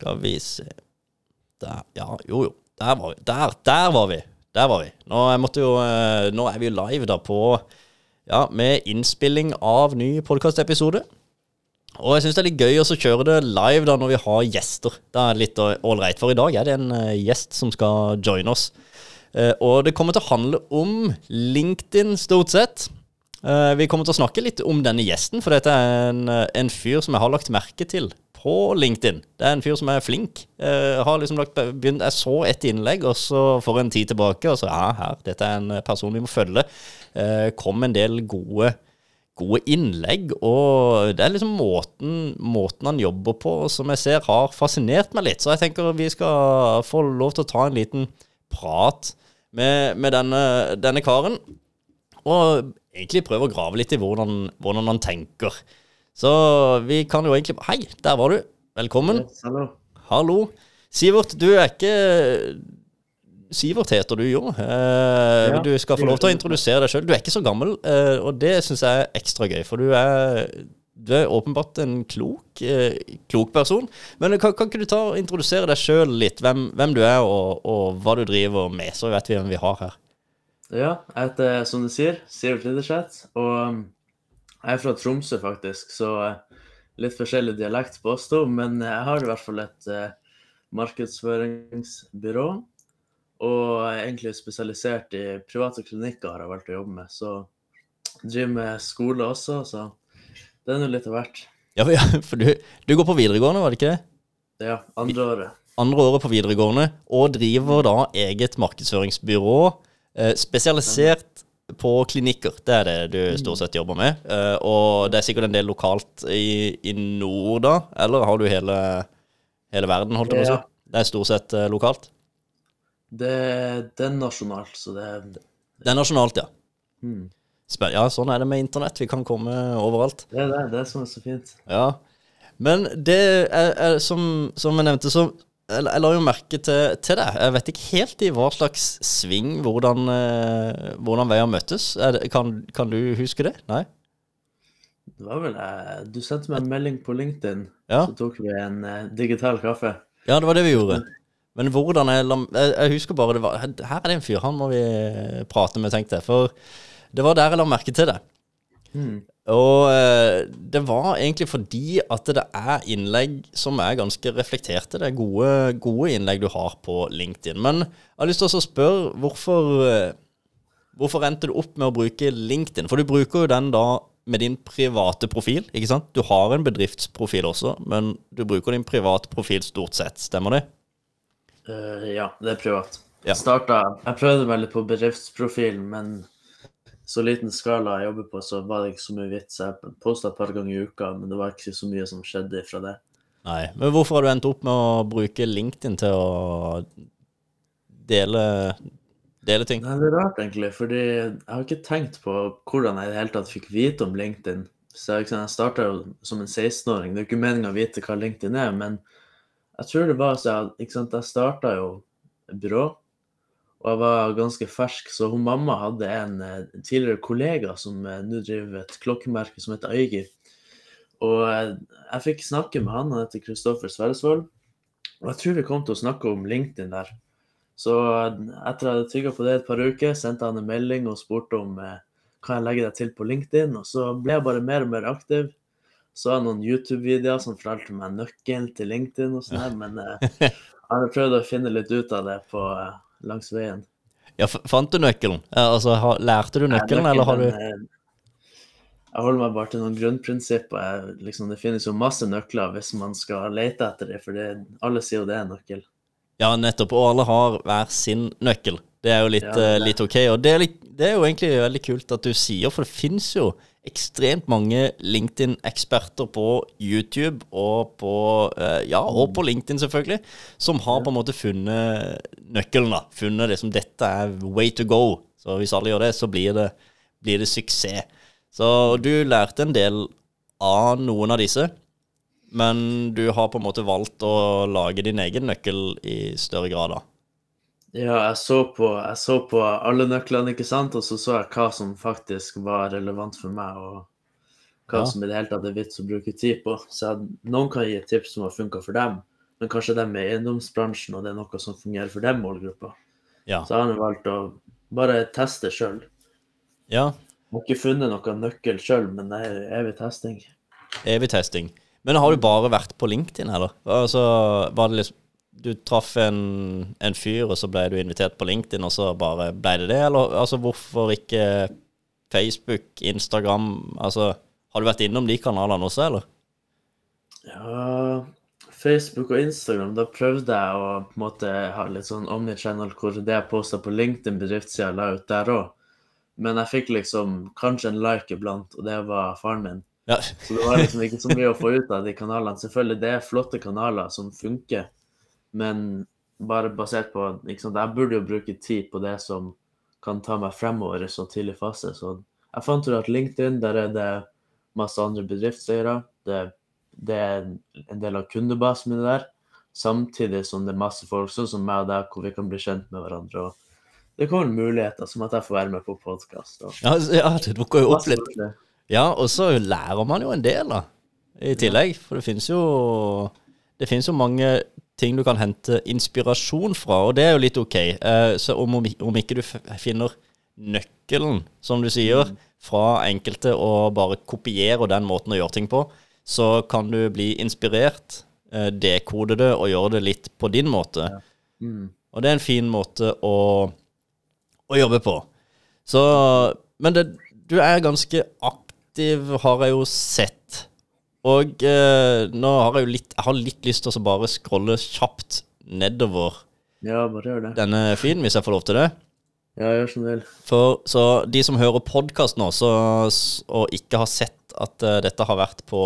Skal vi se Der, ja, jo, jo. Der var vi. Der, der var vi. Der var vi. Nå, jo, eh, nå er vi jo live da på Ja, med innspilling av ny podkastepisode. Og jeg syns det er litt gøy å kjøre det live da når vi har gjester. Det er litt ålreit, for i dag er det en eh, gjest som skal joine oss. Eh, og det kommer til å handle om LinkedIn, stort sett. Eh, vi kommer til å snakke litt om denne gjesten, for dette er en, eh, en fyr som jeg har lagt merke til på LinkedIn. Det er en fyr som er flink. Jeg, har liksom lagt, begynt, jeg så et innlegg og så for en tid tilbake, og så ja, her, dette er en person vi må følge. Kom en del gode gode innlegg, og det er liksom måten, måten, han jobber på som jeg ser har fascinert meg litt. Så jeg tenker vi skal få lov til å ta en liten prat med, med denne, denne, karen. Og egentlig prøve å grave litt i hvordan, hvordan, han tenker. Så vi kan jo egentlig Hei, der var du. Velkommen. Yes, hallo. Hallo. Sivert, du er ikke Sivert heter du jo. Eh, ja, du skal få lov til å introdusere deg sjøl. Du er ikke så gammel, eh, og det syns jeg er ekstra gøy. For du er, du er åpenbart en klok, eh, klok person. Men kan, kan, ikke du ta og introdusere deg sjøl litt? Hvem, hvem, du er, og, og, hva du driver med? Så vet vi hvem vi har her. Ja, jeg heter, som du sier, Sivert Liderseth. Og jeg er fra Tromsø, faktisk. Så uh, litt forskjellig dialekt på oss to. Men jeg har i hvert fall et uh, markedsføringsbyrå og er egentlig spesialisert i private klinikker, har jeg valgt å jobbe med. Så driver med skole også, så det er nå litt av hvert. Ja, for du, du, går på videregående, var det ikke det? Ja, andre året. Andre året på videregående, og driver da eget markedsføringsbyrå eh, spesialisert på klinikker. Det er det du stort sett jobber med. Eh, og det er sikkert en del lokalt i, i nord, da? Eller har du hele, hele verden, holdt jeg på å si? Det er stort sett eh, lokalt? Det, det, er nasjonalt, så det er Det er nasjonalt, ja. Mm. Ja, sånn er det med internett. Vi kan komme overalt. Det er det, det som er så fint. Ja. Men det er, er som, som, jeg nevnte, så jeg, la jo merke til, til, det. Jeg vet ikke helt i hva slags sving hvordan, eh, hvordan veier møttes. Det, kan, kan, du huske det? Nei? Det var vel eh, Du sendte meg en melding på LinkedIn, ja. så tok vi en eh, digital kaffe. Ja, det var det vi gjorde. Men hvordan jeg, jeg husker bare det var, Her er det en fyr, han må vi prate med, tenkte jeg. For det var der jeg la merke til det. Mm. Og eh, det var egentlig fordi at det er innlegg som er ganske reflekterte. Det er gode, gode innlegg du har på LinkedIn. Men jeg har lyst til å spørre hvorfor, eh, hvorfor endte du opp med å bruke LinkedIn? For du bruker jo den da med din private profil, ikke sant? Du har en bedriftsprofil også, men du bruker din private profil stort sett, stemmer det? Uh, ja, det er privat. Ja. Starta, jeg prøvde meg litt på bedriftsprofilen, men så liten skala jeg jobber på, så var det ikke så mye vits. Jeg posta et par ganger i uka, men det var ikke så mye som skjedde fra det. Nei, Men hvorfor har du endt opp med å bruke LinkedIn til å dele, dele ting? Nei, det er rart, egentlig. fordi jeg har ikke tenkt på hvordan jeg i det hele tatt fikk vite om LinkedIn. Så jeg, jeg starta jo som en 16-åring. Det er jo ikke meninga å vite hva LinkedIn er, men jeg tror det var så ikke sant, Jeg starta jo byrå, og jeg var ganske fersk, så hun mamma hadde en, eh, tidligere kollega som eh, nå driver et klokkemerke som heter Aiger. Og jeg, eh, fikk snakke med han, han heter Kristoffer Sverresvold. Og jeg tror vi kom til å snakke om LinkedIn der. Så etter jeg hadde trygga på det et par uker, sendte han en melding og spurte om hva kan jeg legge deg til på LinkedIn. Og så ble jeg bare mer og mer aktiv så jeg noen YouTube-videoer som fortalte meg nøkkelen til LinkedIn og sånn, men jeg har prøvd å finne litt ut av det på, langs veien. Ja, Fant du nøkkelen? Altså, har, Lærte du nøkkelen, Nei, nøkkelen, eller har du eh, Jeg holder meg bare til noen grunnprinsipper. Liksom, det finnes jo masse nøkler hvis man skal lete etter dem, for det, alle sier jo det er en nøkkel. Ja, nettopp. Og alle har hver sin nøkkel. Det er jo litt, ja, det. litt ok. Og det er, det er, jo egentlig veldig kult at du sier, for det fins jo ekstremt mange LinkedIn-eksperter på YouTube og på, uh, ja, og på LinkedIn, selvfølgelig, som har på en måte funnet nøkkelen. da, Funnet det som dette er way to go. Så hvis alle gjør det, så blir det, blir det suksess. Så du lærte en del av noen av disse. Men du har på en måte valgt å lage din egen nøkkel i større grad, da? Ja, jeg så, på, jeg så på alle nøklene, ikke sant, og så så jeg hva som faktisk var relevant for meg, og hva ja. som i det hele tatt er vits å bruke tid på. Så jeg, noen kan gi tips som har funka for dem, men kanskje dem i eiendomsbransjen, og det er noe som fungerer for den målgruppa. Ja. Så har valgt å bare teste sjøl. ja. Har ikke funnet noen nøkkel sjøl, men det er evig testing. Evig testing. Men har du bare vært på LinkedIn, eller? Altså, var det liksom Du traff en, en fyr, og så ble du invitert på LinkedIn, og så bare ble det det, eller? Altså, hvorfor ikke Facebook, Instagram? Altså, har du vært innom de kanalene også, eller? Ja, Facebook og Instagram, da prøvde jeg å på en måte ha litt sånn omni-channel hvor det jeg posta på LinkedIn bedriftssida, la ut der òg. Men jeg fikk liksom kanskje en like iblant, og det var faren min. Ja. Så det var liksom ikke så mye å få ut av de kanalene. Selvfølgelig, det er flotte kanaler som funker, men bare basert på sant, Jeg burde jo bruke tid på det som kan ta meg fremover i så tidlig fase. Så jeg fant ut at LinkedIn, der er det masse andre bedriftseiere. Det, det er en del av kundebasen min der. Samtidig som det er masse folk sånn som meg og deg, hvor vi kan bli kjent med hverandre. og Det kommer muligheter, som at jeg får være med på podkast. Ja, ja, det dukker jo opp litt. Ja, og så lærer man jo en del, da, i tillegg. For det finnes jo Det finnes jo mange ting du kan hente inspirasjon fra, og det er jo litt ok. Eh, så om, om ikke du finner nøkkelen, som du sier, fra enkelte og bare kopierer den måten å gjøre ting på, så kan du bli inspirert, eh, dekode det og gjøre det litt på din måte. Mm. Og det er en fin måte å, å jobbe på. Så Men det, du er ganske aktiv, har jeg jo sett. Og eh, nå har jeg jo litt Jeg har litt lyst til å bare scrolle kjapt nedover Ja, bare gjør det. denne feeden, hvis jeg får lov til det. Ja, gjør som du vil. For så de som hører podkast nå, så, s- og ikke har sett at eh, dette har vært på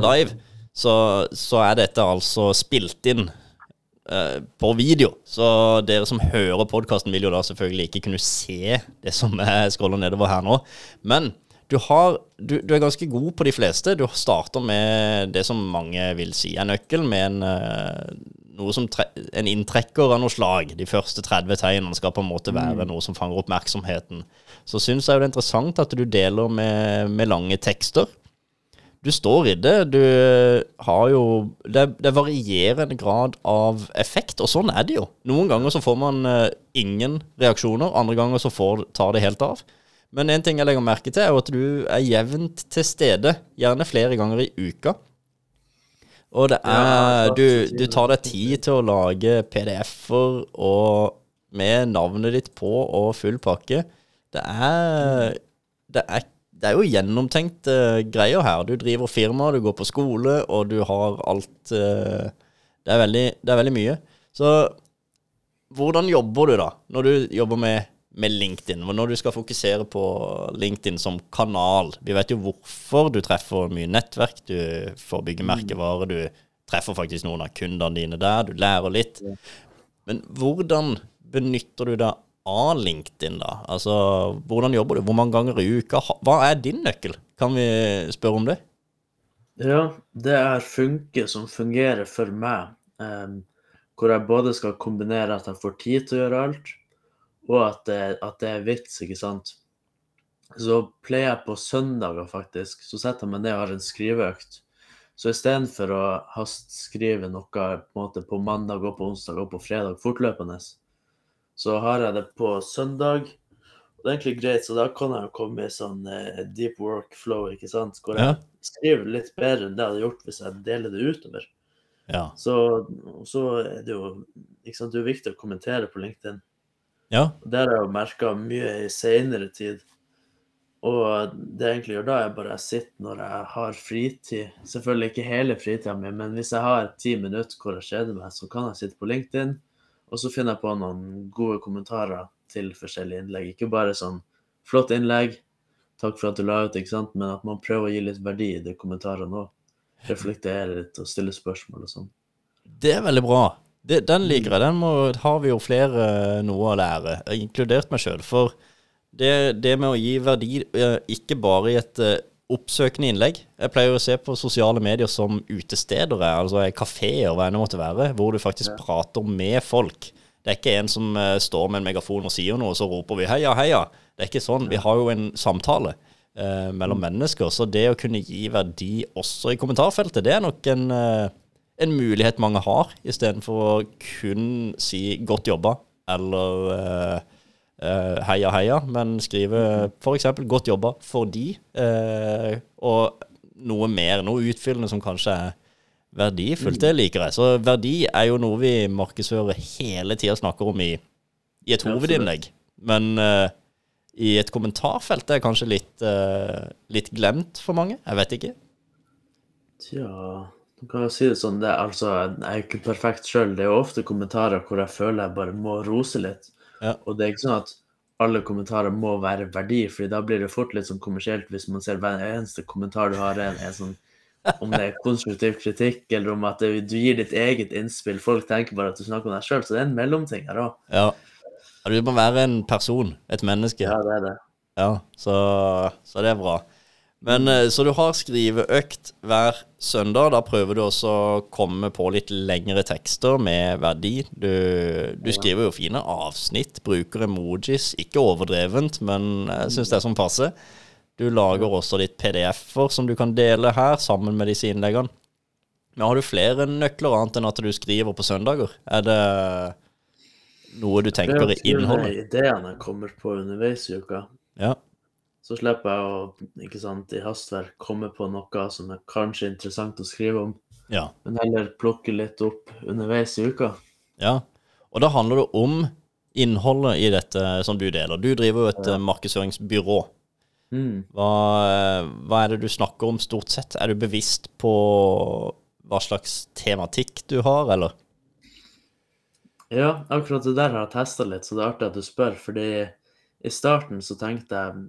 live, så, så er dette altså spilt inn eh, på video. Så dere som hører podkasten, vil jo da selvfølgelig ikke kunne se det som jeg scroller nedover her nå. Men du, har, du, du er ganske god på de fleste. Du starter med det som mange vil si er nøkkel, med en, eh, noe som tre, en inntrekker av noe slag. De første 30 tegnene skal på en måte være noe som fanger oppmerksomheten. Så syns jeg det er interessant at du deler med, med lange tekster. Du står i det. Du har jo det, det er varierende grad av effekt, og sånn er det jo. Noen ganger så får man eh, ingen reaksjoner, andre ganger så får, tar det helt av. Men en ting jeg legger merke til, er at du er jevnt til stede, gjerne flere ganger i uka. Og det er du, du tar deg tid til å lage PDF-er og med navnet ditt på og full pakke. Det er Det er, det er jo gjennomtenkte greier her. Du driver firma, du går på skole, og du har alt uh, det, er veldig, det er veldig mye. Så hvordan jobber du da, når du jobber med, med LinkedIn? Når du skal fokusere på LinkedIn som kanal? Vi vet jo hvorfor du treffer mye nettverk, du får bygge merkevarer, du treffer faktisk noen av kundene dine der, du lærer litt. Men hvordan benytter du deg av LinkedIn, da? Altså, hvordan jobber du? Hvor mange ganger i uka? Hva er din nøkkel? Kan vi spørre om det? Ja, det er funke som fungerer for meg. Um, hvor jeg både skal kombinere at jeg får tid til å gjøre alt, og at det, at det er vits, ikke sant. Så pleier jeg på søndager, faktisk. Så setter jeg meg ned og har en skriveøkt. Så istedenfor å hastskrive noe på, måte, på mandag og på onsdag og på fredag fortløpende, så har jeg det på søndag. Og det er egentlig greit, så da kan jeg jo komme i sånn eh, deep work flow, ikke sant. Hvor jeg Ja. skriver litt bedre enn det jeg hadde gjort hvis jeg deler det utover. Ja. Så, så er det jo ikke sant, det er viktig å kommentere på LinkedIn. Ja. Det har jeg jo merka mye i seinere tid. Og det jeg egentlig gjør da, er bare å sitter når jeg har fritid. Selvfølgelig ikke hele fritida mi, men hvis jeg har ti minutter hvor jeg kjeder meg, så kan jeg sitte på LinkedIn, og så finner jeg på noen gode kommentarer til forskjellige innlegg. Ikke bare sånn flott innlegg, takk for at du la ut, ikke sant, men at man prøver å gi litt verdi i de kommentarene òg. Reflektere litt og stille spørsmål og sånn. Det er veldig bra. Det, den liker jeg. Den må, har vi jo flere eh, noe å lære, inkludert meg sjøl. For det, det med å gi verdi, eh, ikke bare i et eh, oppsøkende innlegg Jeg pleier å se på sosiale medier som utesteder, er, altså kafeer, hva enn det måtte være, hvor du faktisk prater med folk. Det er ikke en som eh, står med en megafon og sier noe, og så roper vi 'heia, heia'. Det er ikke sånn. Vi har jo en samtale eh, mellom mennesker. Så det å kunne gi verdi også i kommentarfeltet, det er nok en, eh, en mulighet mange har, istedenfor å kun si 'godt jobba' eller uh, uh, 'heia, heia', men skrive f.eks. 'godt jobba' fordi uh, og noe mer, noe utfyllende som kanskje er verdifullt. Det liker jeg. Så verdi er jo noe vi markedsfører hele tida snakker om i, i et hovedinnlegg. Men uh, i et kommentarfelt er kanskje litt, uh, litt glemt for mange. Jeg vet ikke. Tja, kan jo si det sånn, det er altså, jeg er ikke perfekt sjøl. Det er jo ofte kommentarer hvor jeg føler jeg bare må rose litt. Ja. Og det er ikke sånn at alle kommentarer må være verdi, for da blir det fort litt sånn kommersielt hvis man ser hver eneste kommentar du har, er en sånn om det er konstruktiv kritikk, eller om at du gir ditt eget innspill. Folk tenker bare at du snakker om deg sjøl, så det er en mellomting her òg. Ja. Ja, Du må være en person, et menneske. Ja, det er det. Ja, så, så det er bra. Men eh, Så du har skriveøkt hver søndag. Da prøver du også å komme på litt lengre tekster med verdi. Du, du skriver jo fine avsnitt, bruker emojis. Ikke overdrevent, men jeg syns det er sånn passe. Du lager også litt PDF-er som du kan dele her, sammen med disse innleggene. Men har du flere nøkler annet enn at du skriver på søndager? Er det noe du tenker i innholdet? Ideene jeg kommer på underveis i uka. Ja. Så slipper jeg å, ikke sant, i hastverk komme på noe som er kanskje interessant å skrive om, ja. men heller plukke litt opp underveis i uka. Ja, og da handler det om innholdet i dette som du deler. Du driver jo et ja. markedsføringsbyrå. Mm. Hva, eh, hva er det du snakker om stort sett? Er du bevisst på hva slags tematikk du har, eller? Ja, akkurat det der har jeg testa litt, så det er artig at du spør. Fordi i starten så tenkte jeg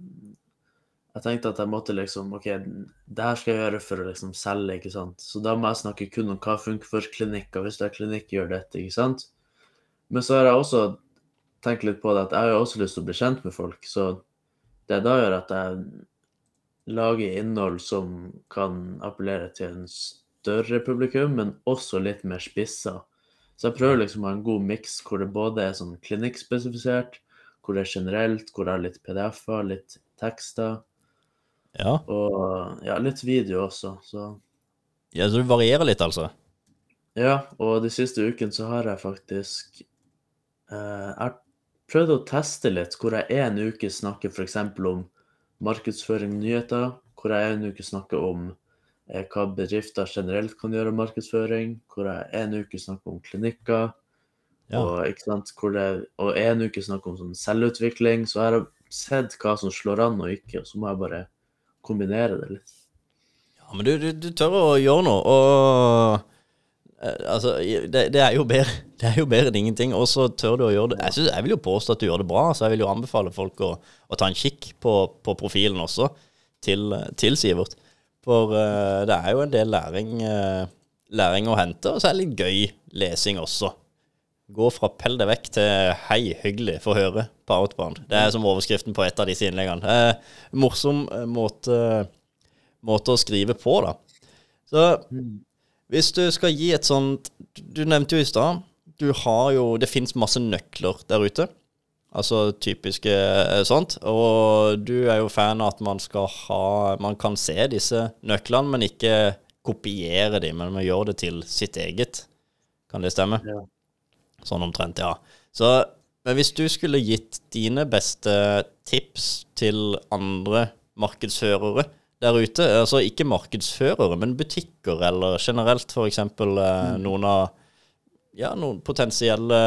Jeg tenkte at jeg måtte liksom OK, det her skal jeg gjøre for å liksom selge, ikke sant. Så da må jeg snakke kun om hva funker for klinikker, hvis det er klinikk, gjør dette, ikke sant. Men så har jeg også tenkt litt på det at jeg har jo også lyst til å bli kjent med folk, så det da gjør at jeg lager innhold som kan appellere til en større publikum, men også litt mer spissa. Så jeg prøver liksom å ha en god miks hvor det både er sånn klinikkspesifisert, hvor det er generelt, hvor det er litt PDF-er, litt tekster, Ja. og ja, litt video også. Så ja, så du varierer litt, altså? ja, og de siste ukene så har jeg faktisk eh, Jeg har prøvd å teste litt, hvor jeg en uke snakker f.eks. om markedsføring, nyheter, hvor jeg en uke snakker om eh, hva bedrifter generelt kan gjøre om markedsføring, hvor jeg en uke snakker om klinikker, Ja. og, sant, det, og en uke snakker om sånn selvutvikling. Så jeg har sett hva som slår an og ikke, og så må jeg bare kombinere det litt. Ja, men du, du, du tør å gjøre noe, og eh, Altså, det, det, er jo bedre, det er jo bedre enn ingenting, og så tør du å gjøre det. Jeg, synes, jeg vil jo påstå at du gjør det bra, så jeg vil jo anbefale folk å, å ta en kikk på, på profilen også, til, til Sivert. For uh, det er jo en del læring, uh, læring å hente, og så er det litt gøy lesing også. Gå fra pell deg vekk til hei, hyggelig, få høre på Outbound. Det er som overskriften på et av disse innleggene. Eh, morsom eh, måte, måte å skrive på, da. Så hvis du skal gi et sånt Du nevnte jo i stad du har jo Det fins masse nøkler der ute. Altså typiske eh, sånt. Og du er jo fan av at man skal ha Man kan se disse nøklene, men ikke kopiere dem, men man gjør det til sitt eget. Kan det stemme? Ja. Sånn omtrent, ja. Så, men hvis du skulle gitt dine beste tips til andre markedsførere der ute, altså ikke markedsførere, men butikker eller generelt f.eks. Mm. noen av ja, noen potensielle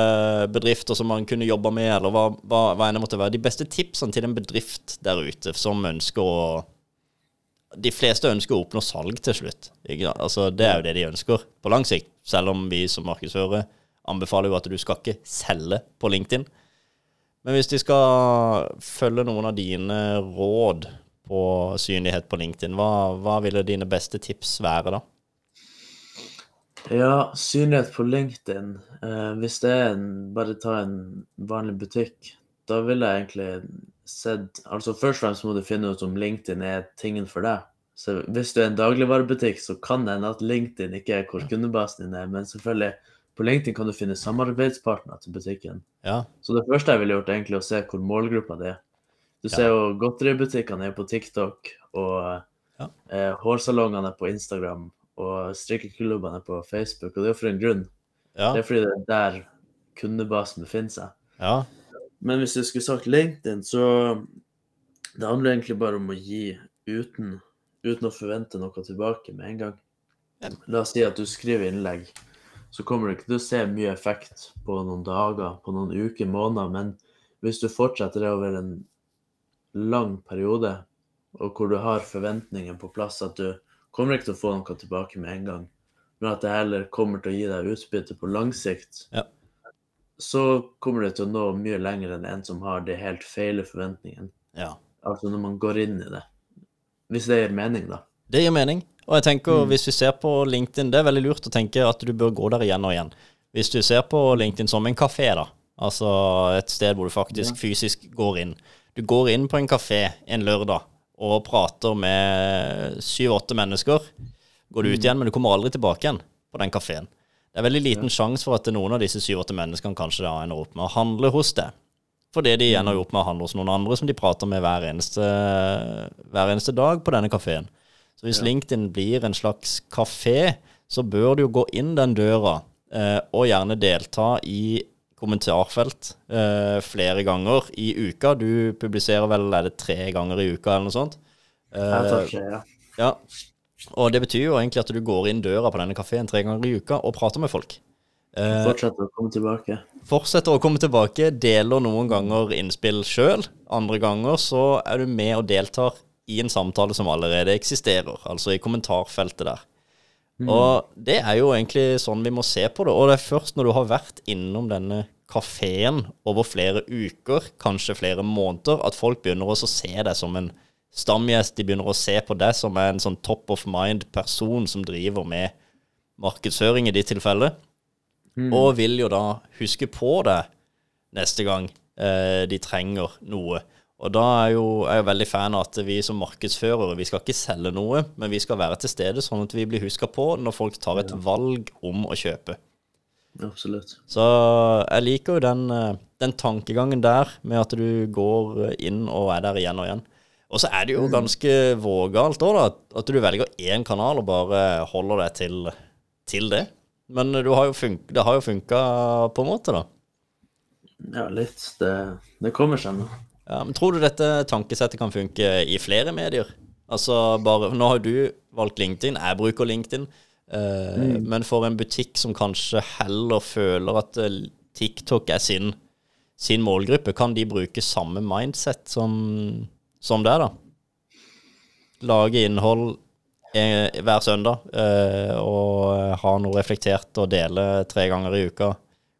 bedrifter som man kunne jobba med, eller hva, hva, hva enn det måtte være. De beste tipsene til en bedrift der ute som ønsker å De fleste ønsker å oppnå salg til slutt. Altså, det er jo det de ønsker på lang sikt. Selv om vi som markedsførere anbefaler jo at du skal ikke selge på LinkedIn. Men hvis de skal følge noen av dine råd på synlighet på LinkedIn, hva, hva ville dine beste tips være da? Ja, synlighet på LinkedIn. Eh, hvis det er en, bare ta en vanlig butikk, da vil jeg egentlig sett Altså først og fremst må du finne ut om LinkedIn er tingen for deg. Så hvis du er en dagligvarebutikk, så kan det hende at LinkedIn ikke er hvor kundebasen din er, men selvfølgelig, på LinkedIn kan du finne samarbeidspartnere til butikken. Ja, Så det første jeg ville gjort, er egentlig å se hvor målgruppa det er. Du ser jo godteributikkene er på TikTok, og Ja. eh, hårsalongene er på Instagram, og strikkeklubbene er på Facebook, og det er jo for en grunn. Ja. Det er fordi det er der kundebasen befinner seg. ja. Men hvis jeg skulle sagt LinkedIn, så det handler egentlig bare om å gi uten, uten å forvente noe tilbake med en gang. La oss si at du skriver innlegg, så kommer du ikke til å se mye effekt på noen dager, på noen uker, måneder, men hvis du fortsetter det over en lang periode, og hvor du har forventningen på plass at du kommer ikke til å få noe tilbake med en gang, men at det heller kommer til å gi deg utbytte på lang sikt, Ja. så kommer du til å nå mye lenger enn en som har de helt feile forventningene. ja. Altså når man går inn i det. Hvis det gir mening, da. Det gir mening. Og jeg tenker, Mm. hvis vi ser på LinkedIn, det er veldig lurt å tenke at du bør gå der igjen og igjen. Hvis du ser på LinkedIn som en kafé, da, altså et sted hvor du faktisk fysisk går inn. Du går inn på en kafé en lørdag og prater med syv-åtte mennesker. Går du ut igjen, men du kommer aldri tilbake igjen på den kafeen. Det er veldig liten sjanse for at noen av disse syv-åtte menneskene kanskje da ender opp med å handle hos deg. Fordi de ender jo opp med å handle hos noen andre som de prater med hver eneste, hver eneste dag på denne kafeen. Så hvis Ja. LinkedIn blir en slags kafé, så bør du jo gå inn den døra eh, og gjerne delta i kommentarfelt eh, flere ganger i uka. Du publiserer vel er det tre ganger i uka eller noe sånt? Eh, ikke, ja. ja. Og det betyr jo egentlig at du går inn døra på denne kafeen tre ganger i uka og prater med folk. Eh, fortsetter å komme tilbake. fortsetter å komme tilbake, deler noen ganger innspill sjøl. Andre ganger så er du med og deltar i en samtale som allerede eksisterer, altså i kommentarfeltet der. Og det er jo egentlig sånn vi må se på det. Og det er først når du har vært innom denne kafeen over flere uker, kanskje flere måneder, at folk begynner også å se deg som en stamgjest. De begynner å se på deg som en sånn top of mind-person som driver med markedsføring i ditt tilfelle og vil jo da huske på deg neste gang eh, de trenger noe. Og da er jo, er jeg jo veldig fan av at vi som markedsførere, vi skal ikke selge noe, men vi skal være til stede sånn at vi blir huska på når folk tar et valg om å kjøpe. Absolutt. Så jeg liker jo den, eh, den tankegangen der, med at du går inn og er der igjen og igjen. Og så er det jo ganske vågalt òg, da, at- du velger én kanal og bare holder deg til, til det. Men du har det har jo funka på en måte, da. Ja, litt. Det, det kommer seg nå. Ja, men tror du dette tankesettet kan funke i flere medier? Altså bare, Nå har du valgt LinkedIn, jeg bruker LinkedIn. Eh, Men for en butikk som kanskje heller føler at eh, TikTok er sin, sin målgruppe, kan de bruke samme mindset som, som det, da? Lage innhold eh, hver søndag eh, og ha noe reflektert og dele tre ganger i uka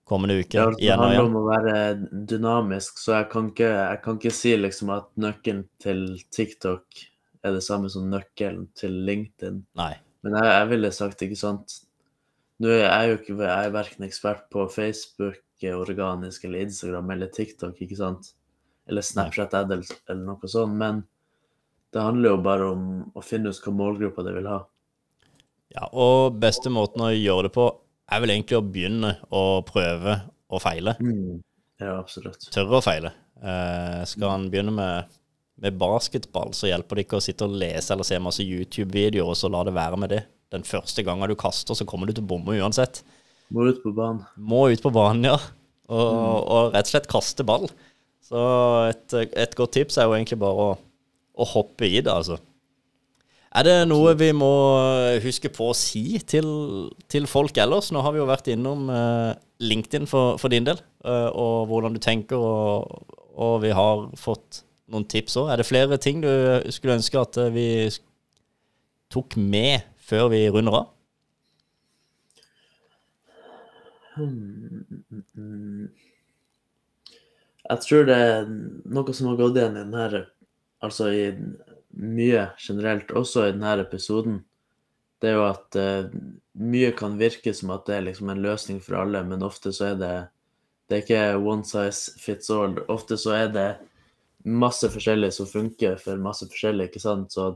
kommende uke. Ja, det handler om å være dynamisk, så jeg kan ikke, jeg kan ikke si liksom at nøkkelen til TikTok er det samme som nøkkelen til LinkedIn. Nei. Men jeg, jeg ville sagt, ikke sant Nå er jeg jo ikke jeg er verken ekspert på Facebook, organisk eller Instagram eller TikTok, ikke sant? Eller Snapchat Ad eller, eller noe sånt, men det handler jo bare om å finne ut hva målgruppa det vil ha. Ja, og beste måten å gjøre det på er vel egentlig å begynne å prøve og feile. Ja, absolutt. Tørre å feile. Eh, skal han begynne med, med basketball, så hjelper det ikke å sitte og lese eller se masse YouTube-videoer, og så la det være med det. Den første gangen du kaster, så kommer du til å bomme uansett. Må ut på banen. Må ut på banen, ja. Og, og rett og slett kaste ball. Så et, et godt tips er jo egentlig bare å, å hoppe i det, altså. Er det noe vi må huske på å si til, til folk ellers? Nå har vi jo vært innom eh, LinkedIn for, for din del, eh, og hvordan du tenker, og, og vi har fått noen tips òg. Er det flere ting du skulle ønske at eh, vi tok med før vi runder av? Jeg tror det er noe som har gått igjen i denne, altså i mye generelt, også i denne episoden. Det er jo at uh, mye kan virke som at det er liksom en løsning for alle, men ofte så er det det er ikke one size fits all. Ofte så er det masse forskjellig som funker for masse forskjellig, ikke sant. Så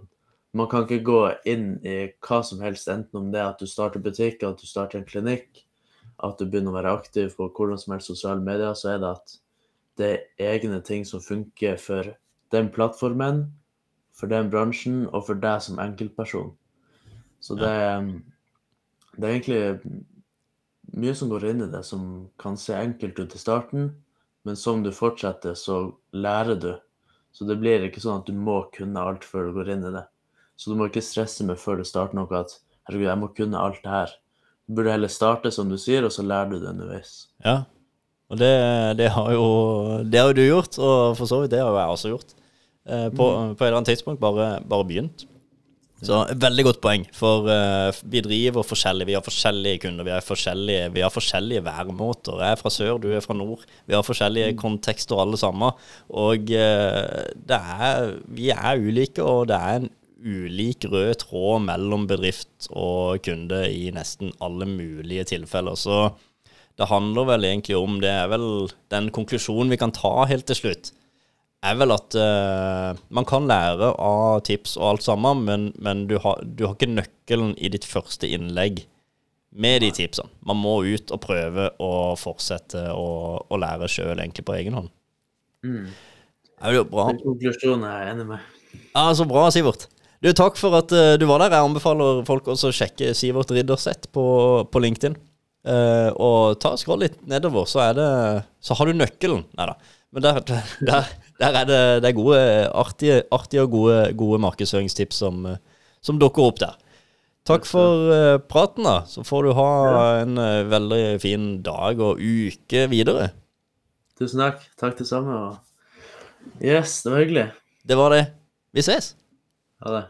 man kan ikke gå inn i hva som helst, enten om det er at du starter butikk, at du starter en klinikk, at du begynner å være aktiv på hvordan som helst sosiale medier, så er det at det er egne ting som funker for den plattformen, for den bransjen og for deg som enkeltperson. Så det, Det er egentlig mye som går inn i det som kan se enkelt ut i starten, men som du fortsetter, så lærer du. Så det blir ikke sånn at du må kunne alt før du går inn i det. Så du må ikke stresse med før du starter noe at herregud, jeg må kunne alt det her. Du burde heller starte som du sier, og så lærer du det underveis. Ja. Og det, det, har jo, det har jo du gjort, og for så vidt det har jo jeg også gjort. Eh, på, på et eller annet tidspunkt bare, bare begynt. Så Veldig godt poeng. For uh, vi driver forskjellig. Vi har forskjellige kunder. Vi, har forskjellige, vi har forskjellige væremåter. Jeg er fra sør, du er fra nord. Vi har forskjellige kontekster alle sammen. Og uh, det er, vi er ulike, og det er en ulik rød tråd mellom bedrift og kunde i nesten alle mulige tilfeller. Så det handler vel egentlig om Det er vel den konklusjonen vi kan ta helt til slutt er vel at uh, man kan lære av tips og alt sammen, men, men du, har, du, har, ikke nøkkelen i ditt første innlegg med de tipsene. Man må ut og prøve å fortsette å, å lære sjøl, egentlig på egen hånd. Mm. Er det jo bra? Den konklusjonen er jeg enig med. Ja, Så bra, Sivert. Du, Takk for at uh, du var der. Jeg anbefaler folk også å sjekke Sivert Ridderseth på, på LinkedIn. Uh, og ta skroll litt nedover, så, det, så har du nøkkelen. Nei da. Men der, der, der er det, det er gode, artige, artige og gode, gode markedsføringstips som, som, dukker opp der. Takk for uh, praten, da. Så får du ha en uh, veldig fin dag og uke videre. Tusen takk. Takk det samme. Yes, det var hyggelig. Det var det. Vi ses. Ha det.